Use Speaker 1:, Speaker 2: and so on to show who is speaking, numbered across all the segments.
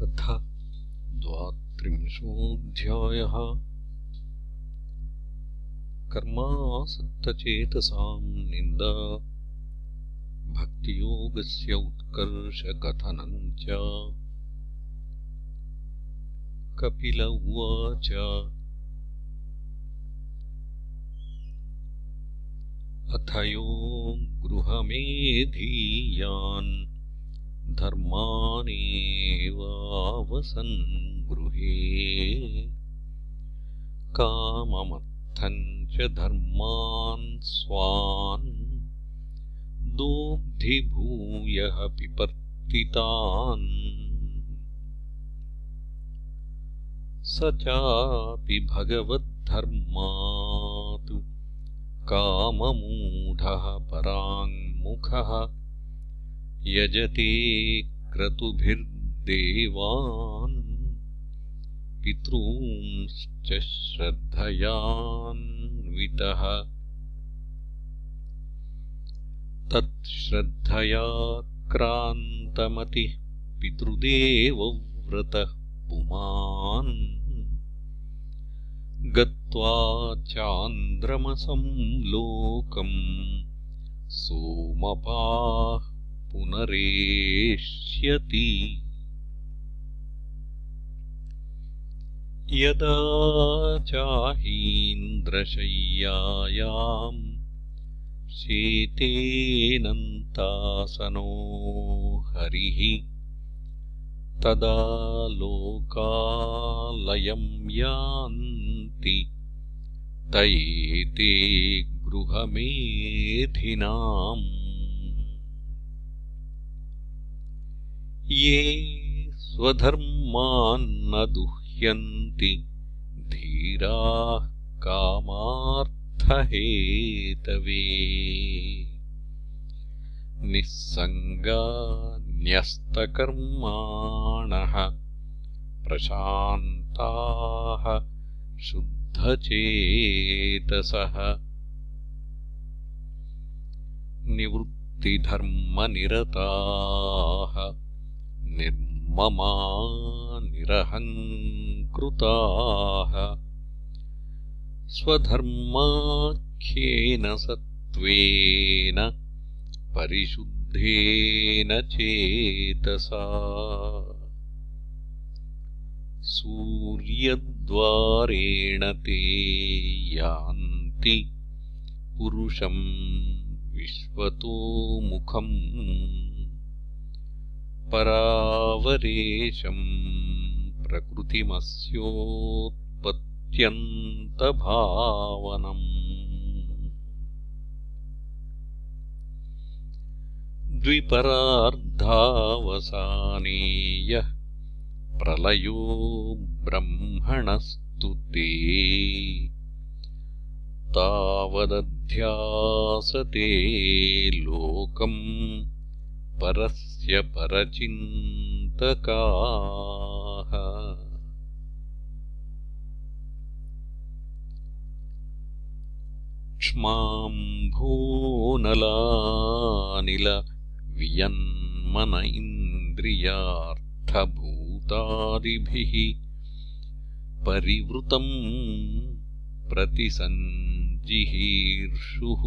Speaker 1: अथ द्वात्रिंशोऽध्यायः। कर्मासक्तचेतसाम् निन्दा। भक्तियोगस्य उत्कर्षकथनम् च। कपिल उवाच। अथयो गृहमेधीयान् धर्मानेवावसन् गृहे। काममर्थम् च धर्मान् स्वान्। दोग्धिभूयः पिपर्तितान् स चापि भगवद्धर्मात्। काममूढः पराङ्मुखः यजते क्रतुभिर्देवान् पितॄंश्च श्रद्धयान्वितः। क्रान्तमतिः पितृदेवव्रतः पुमान्। गत्वा चान्द्रमसं लोकम् सोमपाः पुनरेष्यति। यदा चाहीन्द्रशय्यायाम् शेतेनन्तासनो हरिः तदा लोकालयम् यान्ति। तयेते गृहमेधिनाम् ये स्वधर्मान्न दुह्यन्ति धीराः कामार्थहेतवे। निःसङ्गान्यस्तकर्माणः प्रशान्ताः शुद्धचेतसः। निवृत्तिधर्मनिरताः निर्ममा निरहङ्कृताः स्वधर्माख्येन सत्त्वेन परिशुद्धेन चेतसा। सूर्यद्वारेण ते यान्ति पुरुषम् विश्वतोमुखम् परावरेशम् प्रकृतिमस्योत्पत्यन्तभावनम्। द्विपरार्धावसाने यः प्रलयो ब्रह्मणस्तु ते। तावदध्यासते लोकम् परस्य परचिन्तकाः क्ष्माम्भोनलानिलवियन्मन इन्द्रियार्थभूतादिभिः परिवृतम् प्रतिसञ्जिहीर्षुः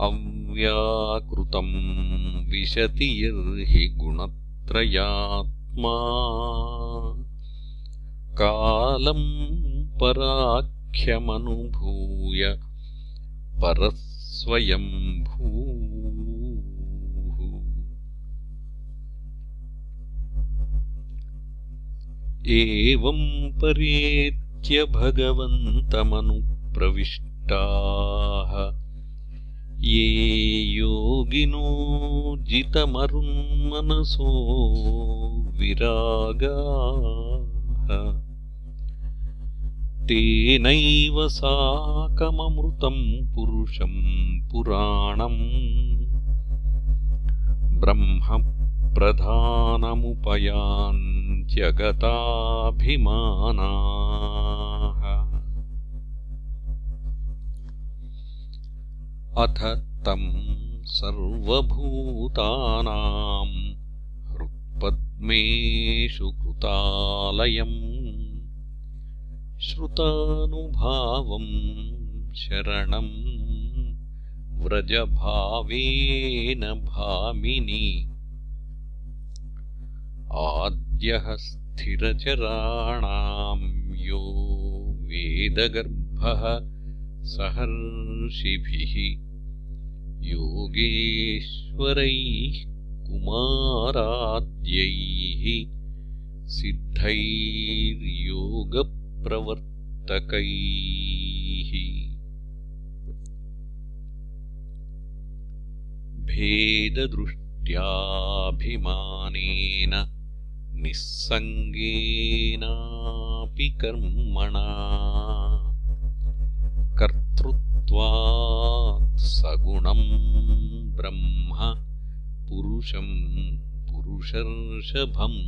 Speaker 1: अव्याकृतम् विशति यर्हि गुणत्रयात्मा। कालम् पराख्यमनुभूय परः स्वयम्भूः एवम् परेत्य भगवन्तमनुप्रविष्टाः ये योगिनो जितमरुन्मनसो विरागाः तेनैव साकममृतम् पुरुषम् पुराणम् ब्रह्मप्रधानमुपयान्त्यगताभिमानाः अथ तम् सर्वभूतानाम् हृत्पद्मे ब्रह्मेषु कृतालयम् श्रुतानुभावम् शरणम् व्रजभावेन भामिनि आद्यः स्थिरचराणाम् यो वेदगर्भः सहर्षिभिः योगेश्वरैः कुमाराद्यैः सिद्धैर्योगप्रवर्तकैः। भेददृष्ट्याभिमानेन निःसङ्गेनापि कर्मणा कर्तृत्वात् सगुणम् ब्रह्म पुरुषम् पुरुषर्षभम्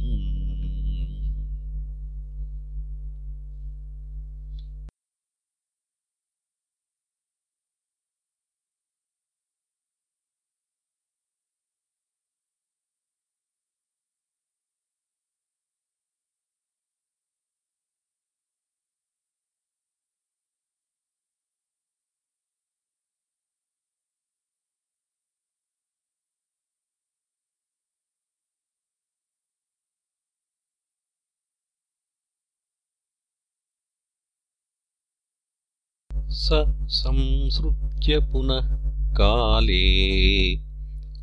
Speaker 1: स संसृत्य पुनः काले।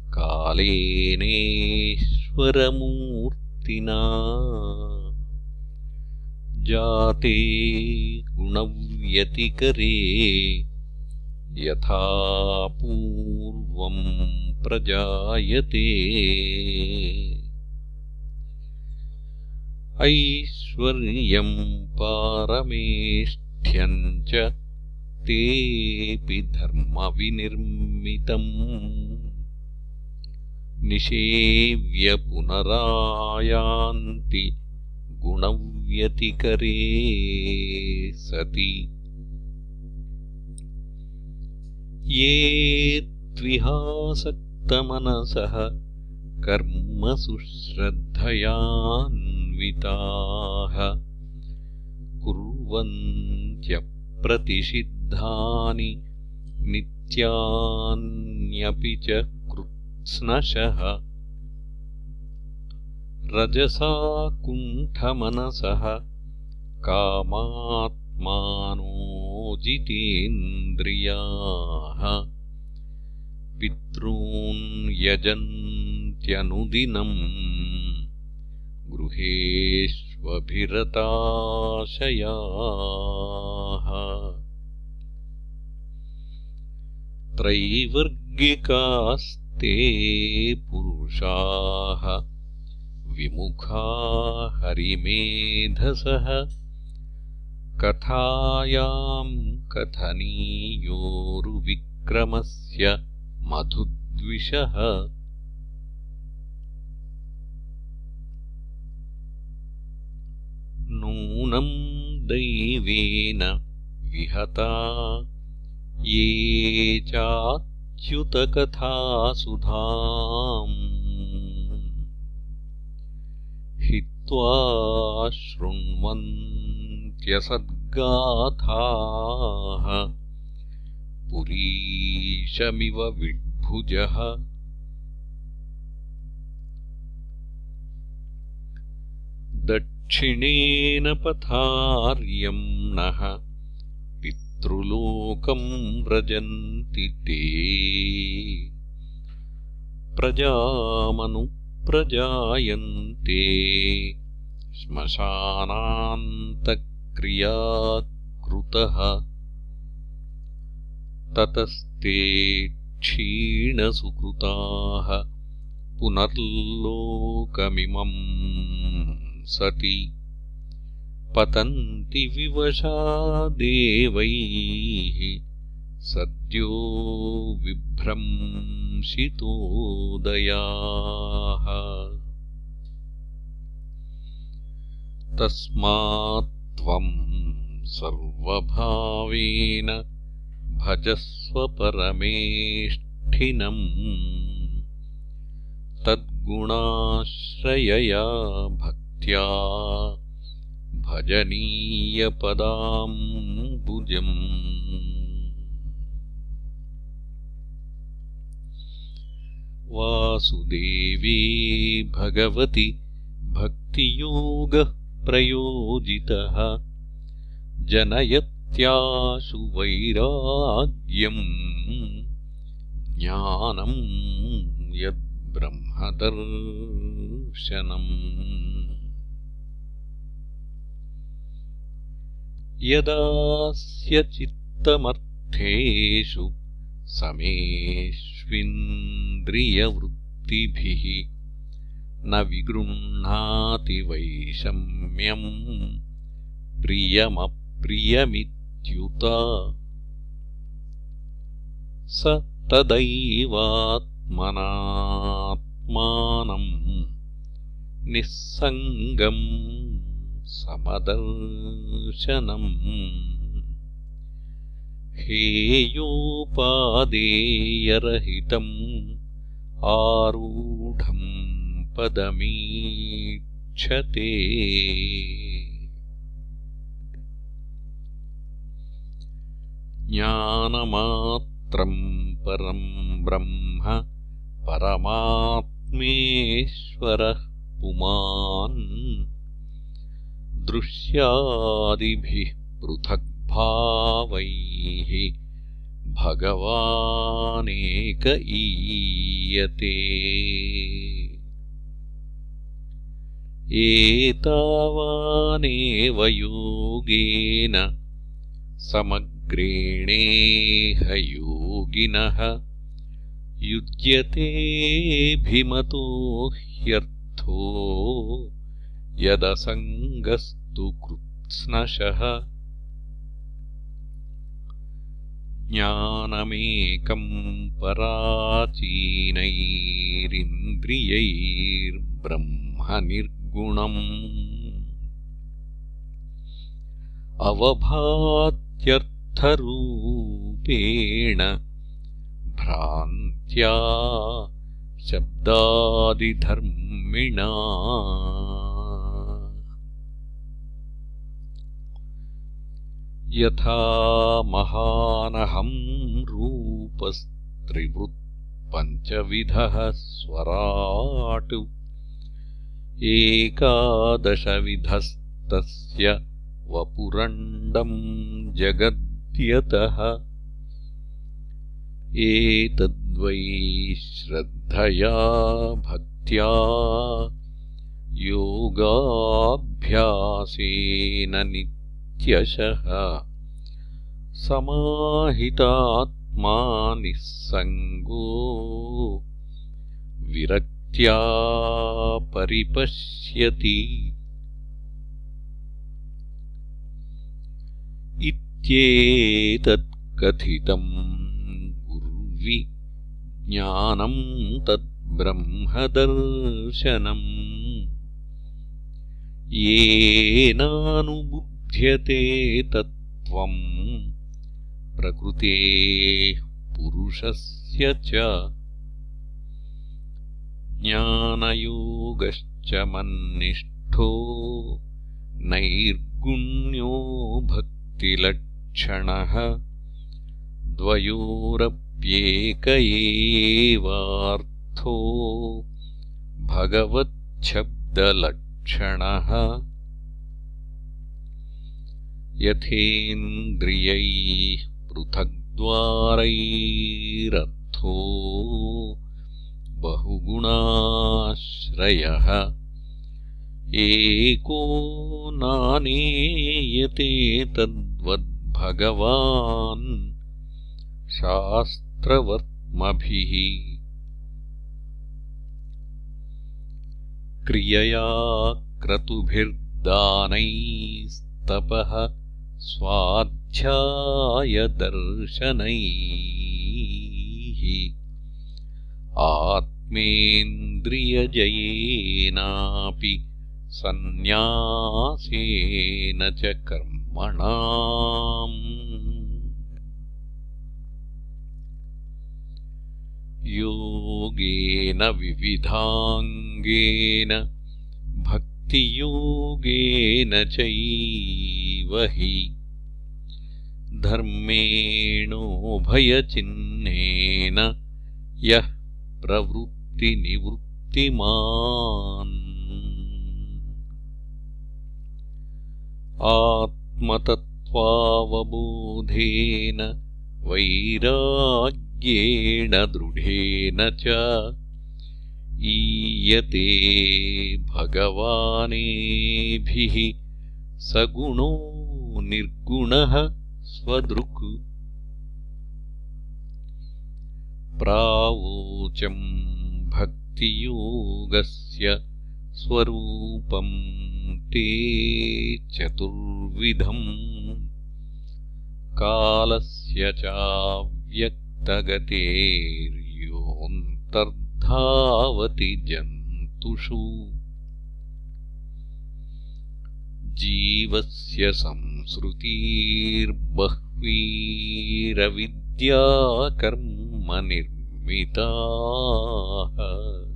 Speaker 1: कालेनेश्वरमूर्तिना। जाते गुणव्यतिकरे यथा पूर्वम् प्रजायते। ऐश्वर्यम् पारमेष्ठ्यम् च तेऽपि धर्मविनिर्मितम्। निषेव्य पुनरायान्ति गुणव्यतिकरे सति। ये त्विहासक्तमनसः कर्मसु श्रद्धयान्विताः कुर्वन्त्यप्रतिषिद्ध नित्यान्यपि च कृत्स्नशः। रजसा कुण्ठमनसः कामात्मानोजितेन्द्रियाः। पितॄन् यजन्त्यनुदिनम् गृहेष्वभिरताशयाः त्रैवर्गिकास्ते पुरुषाः। विमुखा हरिमेधसः। कथायाम् कथनीयोरुविक्रमस्य मधुद्विषः। नूनम् दैवेन विहता ये चाच्युतकथासुधाम् हित्वा शृण्वन्त्यसद्गाथाः। पुरीशमिव विड्भुजः दक्षिणेन पथार्यम् नः पितृलोकम् व्रजन्ति ते। प्रजामनुप्रजायन्ते। श्मशानान्तक्रियाकृतः ततस्ते क्षीणसुकृताः। पुनर्लोकमिमम् सति पतन्ति विवशा देवैः सद्यो विभ्रंशितोदयाः तस्मात्त्वम् सर्वभावेन भजस्व परमेष्ठिनम्। तद्गुणैकमूर्तिम् निर्गुणाश्रयया भक्त्या भजनीयपदाम्बुजम् वासुदेवी भगवति भक्तियोगः प्रयोजितः। जनयत्याशु वैराग्यम्। ज्ञानम् यद्ब्रह्मदर्शनम् यदास्य चित्तमर्थेषु समेष्विन्द्रियवृत्तिभिः न विगृह्णाति वैषम्यम् प्रियमप्रियमित्युत। स तदैवात्मनात्मानम् निःसङ्गम् समदर्शनम्। हेयोपादेयरहितम् आरूढम् पदमीक्षते ज्ञानमात्रम् परम् ब्रह्म परमात्मेश्वरः पुमान् दृश्यादिभिः पृथग्भावैः भगवानेक ईयते। एतावानेव योगेन समग्रेणेह योगिनः युज्यतेऽभिमतो ह्यर्थो यदसङ्गस्तु कृत्स्नशः। ज्ञानमेकम् पराचीनैरिन्द्रियैर्ब्रह्मनिर्गुणम्। अवभात्यर्थरूपेण भ्रान्त्या शब्दादिधर्मिणा यथा महानहम् रूपस्त्रिवृत्पञ्चविधः स्वराट्। एकादशविधस्तस्य वपुरण्डम् जगद्यतः। एतद्वै श्रद्धया भक्त्या योगाभ्यासेन नित्य समाहितात्मा निःसङ्गो विरक्त्या परिपश्यति इत्येतत्कथितम् गुर्वि ज्ञानम् तद्ब्रह्मदर्शनम्। येनानुबु ्यते तत्त्वम्। प्रकृतेः पुरुषस्य च। ज्ञानयोगश्च मन्निष्ठो नैर्गुण्यो भक्तिलक्षणः। द्वयोरप्येक एवार्थो भगवच्छब्दलक्षणः यथेन्द्रियैः पृथग्द्वारैरर्थो बहुगुणाश्रयः। एको नानेयते तद्वद्भगवान् शास्त्रवर्त्मभिः। क्रियया क्रतुभिर्दानैस्तपः स्वाध्यायदर्शनैः आत्मेन्द्रियजयेनापि सन्न्यासेन च कर्मणाम्। योगेन विविधाङ्गैः भक्तियोगेन चैव हि धर्मेणोभयचिह्नेन यः प्रवृत्तिनिवृत्तिमान्। आत्मतत्त्वावबोधेन वैराग्येण दृढेन च ईयते भगवानेभिः सगुणो निर्गुणः स्वदृक्। प्रावोचम् भक्तियोगस्य स्वरूपम् ते चतुर्विधम्। कालस्य चाव्यक्तगतेर्योऽन्तर्धावति जन्तुषु। जीवस्य संसृतिर्बह्वीरविद्याकर्मनिर्मिताः।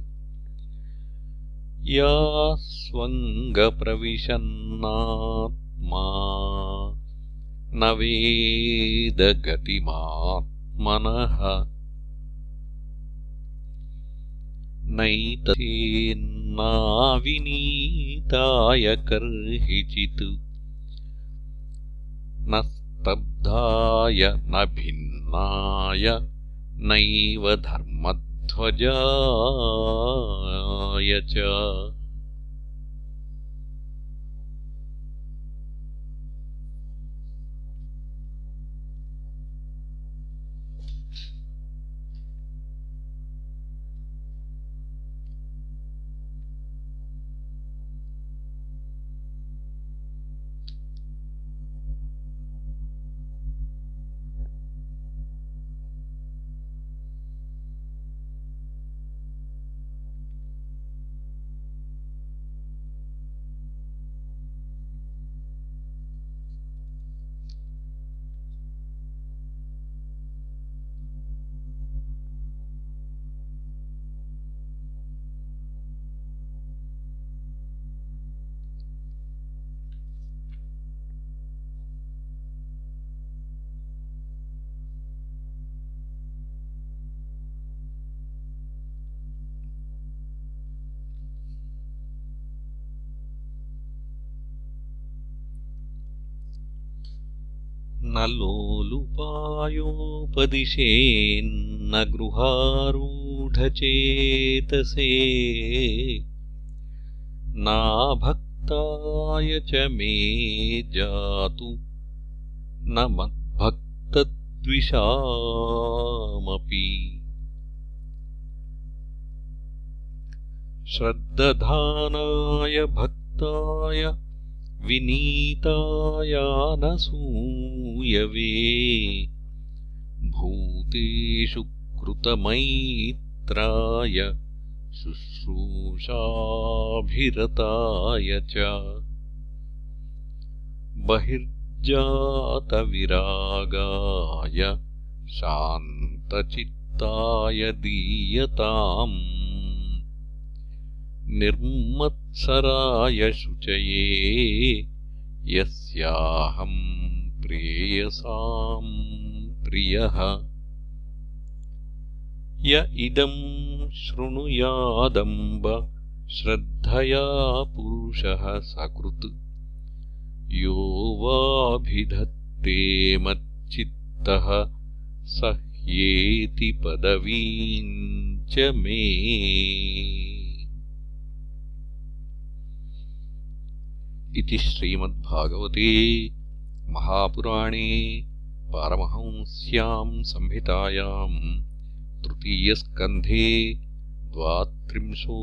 Speaker 1: या स्वङ्गप्रविशन्नात्मा न वेदगतिमात्मनः नैतन्नाविनीताय कर्हिचित्। न स्तब्धाय न भिन्नाय नैव धर्मध्वजाय च लोलुपायोपदिशेन्न गृहारूढचेतसे नाभक्ताय च मे जातु न मद्भक्तद्विषामपि। श्रद्दधानाय भक्ताय विनीतायानसूयवे। भूतेषु कृतमैत्राय शुश्रूषाभिरताय च। बहिर्जातविरागाय शान्तचित्ताय दीयताम् निर्मत्सराय शुचये यस्याहम् प्रेयसाम् प्रियः। य इदम् शृणुयादम्ब श्रद्धया पुरुषः सकृत्। यो वाभिधत्ते मच्चित्तः स ह्येति पदवीम् च मे इति श्रीमद्भागवते महापुराणे पारमहंस्याम् संहितायाम् तृतीयस्कन्धे द्वात्रिंशोऽध्यायः